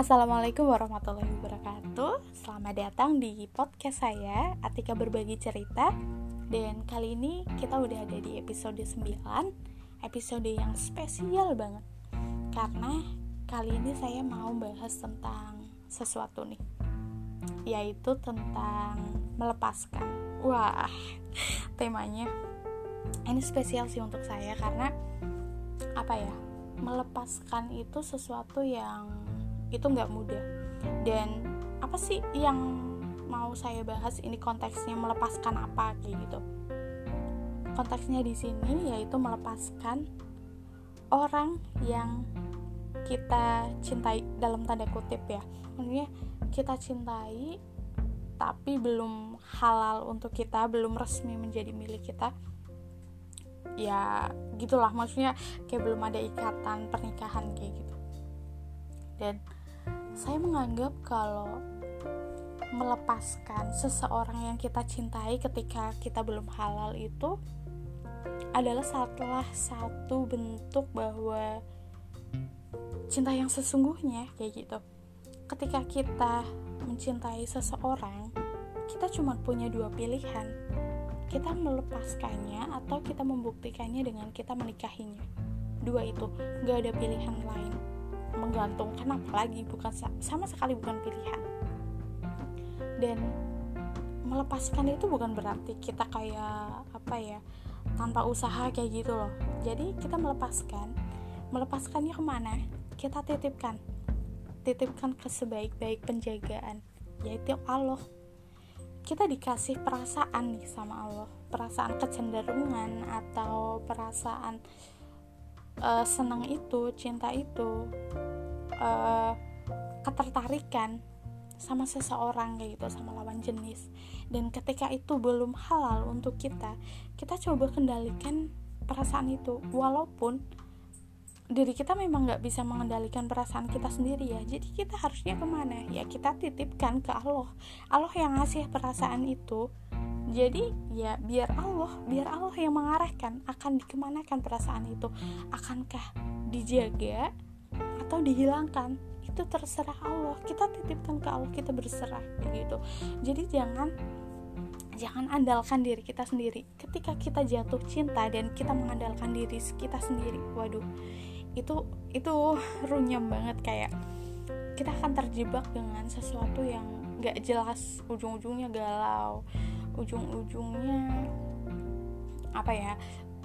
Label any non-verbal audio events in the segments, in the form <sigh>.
Assalamualaikum warahmatullahi wabarakatuh. Selamat datang di podcast saya Atika Berbagi Cerita. Dan kali ini kita udah ada di episode 9 Episode yang spesial banget. Karena kali ini saya mau bahas tentang sesuatu nih Yaitu tentang melepaskan. Wah, temanya Ini spesial sih untuk saya karena Apa ya melepaskan itu sesuatu yang itu nggak mudah. Dan apa sih yang mau saya bahas ini konteksnya melepaskan apa kayak gitu. Konteksnya di sini yaitu melepaskan orang yang kita cintai dalam tanda kutip ya. Maksudnya kita cintai tapi belum halal untuk kita belum resmi menjadi milik kita ya gitulah. Maksudnya kayak belum ada ikatan pernikahan kayak gitu. Dan saya menganggap kalau melepaskan seseorang yang kita cintai ketika kita belum halal itu adalah salah satu bentuk bahwa cinta yang sesungguhnya kayak gitu. Ketika kita mencintai seseorang, kita cuma punya dua pilihan. Kita melepaskannya atau kita membuktikannya dengan kita menikahinya. Dua itu, gak ada pilihan lain menggantungkan apalagi bukan sama sekali bukan pilihan. Dan melepaskan itu bukan berarti kita kayak apa ya tanpa usaha kayak gitu loh. Jadi kita melepaskan melepaskannya ke mana? Kita titipkan titipkan ke sebaik-baik penjagaan yaitu Allah. Kita dikasih perasaan nih sama Allah. Perasaan kecenderungan atau perasaan uh, senang itu cinta itu uh, ketertarikan sama seseorang kayak gitu sama lawan jenis. Dan ketika itu belum halal untuk kita kita coba kendalikan perasaan itu. Walaupun diri kita memang nggak bisa mengendalikan perasaan kita sendiri ya jadi kita harusnya ke mana? Ya kita titipkan ke Allah. Allah yang ngasih perasaan itu jadi ya biar Allah biar Allah yang mengarahkan akan dikemanakan perasaan itu. Akankah dijaga atau dihilangkan? Itu terserah Allah. Kita titipkan ke Allah kita berserah begitu jadi jangan jangan andalkan diri kita sendiri. Ketika kita jatuh cinta dan kita mengandalkan diri kita sendiri waduh itu itu runyam banget. Kayak kita akan terjebak dengan sesuatu yang gak jelas ujung-ujungnya galau ujung-ujungnya apa ya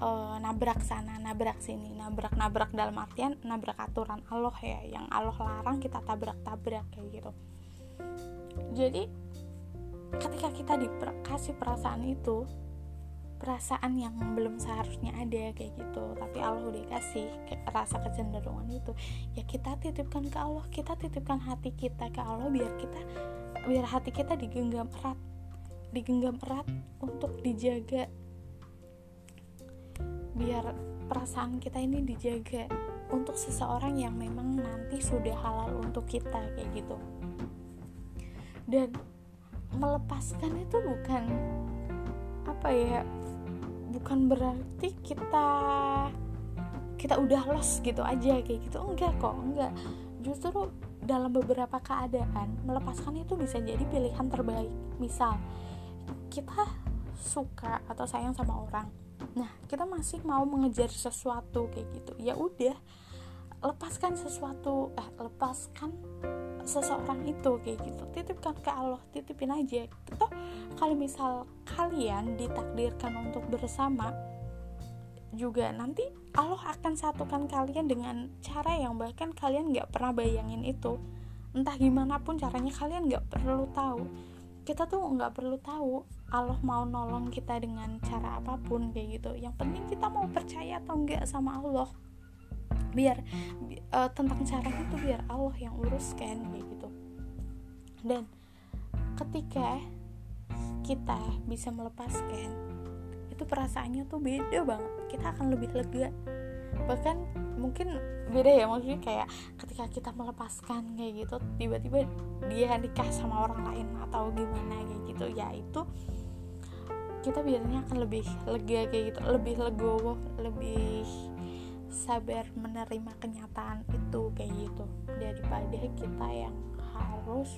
e, nabrak sana nabrak sini nabrak nabrak dalam artian nabrak aturan Allah ya yang Allah larang kita tabrak tabrak kayak gitu. Jadi ketika kita dikasih perasaan itu perasaan yang belum seharusnya ada kayak gitu tapi Allah udah kasih rasa kecenderungan itu ya kita titipkan ke Allah kita titipkan hati kita ke Allah biar kita biar hati kita digenggam erat digenggam erat untuk dijaga. Biar perasaan kita ini dijaga untuk seseorang yang memang nanti sudah halal untuk kita kayak gitu. Dan melepaskan itu bukan apa ya bukan berarti kita kita udah los gitu aja kayak gitu. Enggak kok enggak. Justru dalam beberapa keadaan melepaskan itu bisa jadi pilihan terbaik. Misal kita suka atau sayang sama orang. Nah kita masih mau mengejar sesuatu kayak gitu ya udah lepaskan sesuatu eh lepaskan seseorang itu kayak gitu. Titipkan ke Allah titipin aja. Toh kalau misal kalian ditakdirkan untuk bersama juga nanti Allah akan satukan kalian dengan cara yang bahkan kalian nggak pernah bayangin itu. Entah gimana pun caranya kalian nggak perlu tahu kita tuh nggak perlu tahu Allah mau nolong kita dengan cara apa pun kayak gitu. Yang penting kita mau percaya atau enggak sama Allah. Biar uh, tentang caranya tuh biar Allah yang uruskan kayak gitu. Dan ketika kita bisa melepaskan itu perasaannya tuh beda banget. Kita akan lebih lega. Bahkan mungkin beda ya maksudnya kayak ketika kita melepaskan kayak gitu tiba-tiba dia nikah sama orang lain atau gimana kayak gitu ya itu kita biasanya akan lebih lega kayak gitu lebih legowo lebih sabar menerima kenyataan itu kayak gitu daripada kita yang harus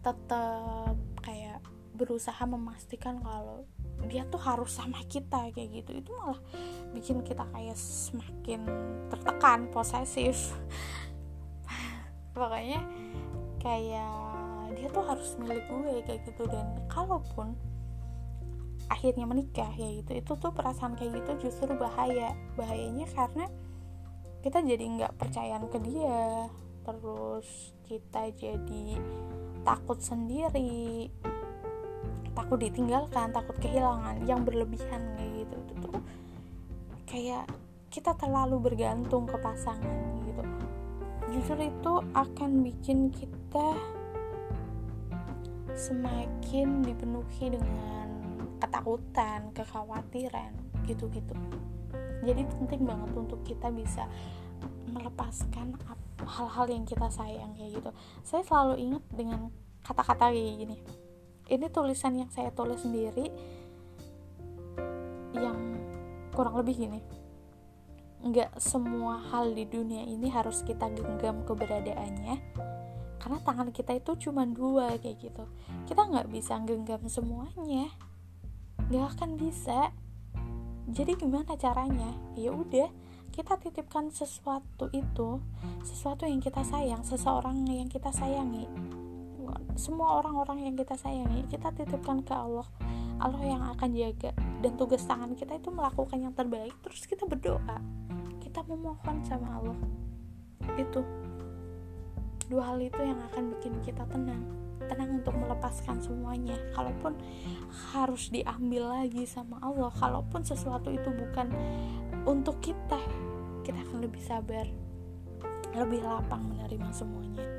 tetap kayak berusaha memastikan kalau dia tuh harus sama kita kayak gitu. Itu malah bikin kita kayak semakin tertekan posesif. <laughs> Pokoknya kayak dia tuh harus milik gue kayak gitu. Dan kalaupun akhirnya menikah ya gitu itu tuh perasaan kayak gitu justru bahaya. Bahayanya karena kita jadi nggak percayaan ke dia. Terus kita jadi takut sendiri takut ditinggalkan takut kehilangan yang berlebihan kayak gitu itu tuh kayak kita terlalu bergantung ke pasangan gitu. Justru itu akan bikin kita semakin dipenuhi dengan ketakutan kekhawatiran gitu-gitu. Jadi penting banget untuk kita bisa melepaskan hal-hal yang kita sayang kayak gitu. Saya selalu ingat dengan kata-kata kayak gini ini tulisan yang saya tulis sendiri yang kurang lebih gini. Nggak semua hal di dunia ini harus kita genggam keberadaannya karena tangan kita itu cuma dua kayak gitu. Kita nggak bisa genggam semuanya. Nggak akan bisa. Jadi gimana caranya? Ya udah kita titipkan sesuatu itu sesuatu yang kita sayang seseorang yang kita sayangi semua orang-orang yang kita sayangi kita titipkan ke Allah. Allah yang akan jaga. Dan tugas tangan kita itu melakukan yang terbaik. Terus kita berdoa. Kita memohon sama Allah. Itu. Dua hal itu yang akan bikin kita tenang. Tenang untuk melepaskan semuanya. Kalaupun harus diambil lagi sama Allah. Kalaupun sesuatu itu bukan untuk kita kita akan lebih sabar. Lebih lapang menerima semuanya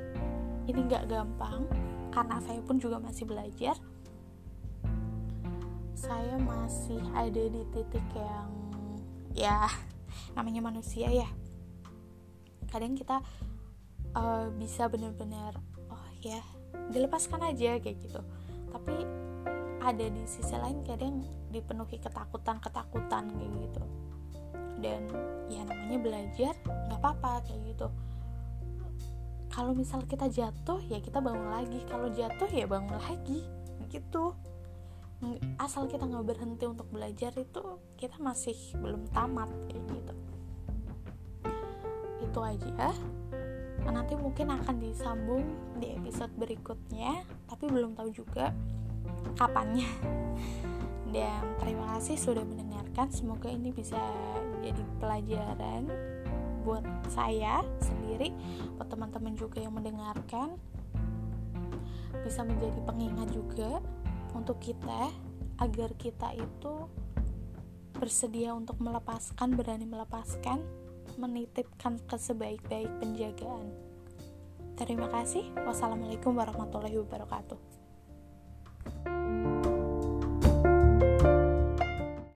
ini gak gampang karena saya pun juga masih belajar. Saya masih ada di titik yang ya namanya manusia ya. Kadang kita uh, bisa benar-benar oh ya dilepaskan aja kayak gitu. Tapi ada di sisi lain kadang dipenuhi ketakutan-ketakutan kayak gitu. Dan ya namanya belajar nggak apa-apa kayak gitu kalau misal kita jatuh ya kita bangun lagi. Kalau jatuh ya bangun lagi. Gitu. Asal kita nggak berhenti untuk belajar itu kita masih belum tamat kayak gitu. Itu aja. Nanti mungkin akan disambung di episode berikutnya tapi belum tahu juga kapannya. Dan terima kasih sudah mendengarkan. Semoga ini bisa jadi pelajaran buat saya sendiri buat teman-teman juga yang mendengarkan bisa menjadi pengingat juga untuk kita agar kita itu bersedia untuk melepaskan berani melepaskan menitipkan ke sebaik-baik penjagaan. Terima kasih. Wassalamualaikum warahmatullahi wabarakatuh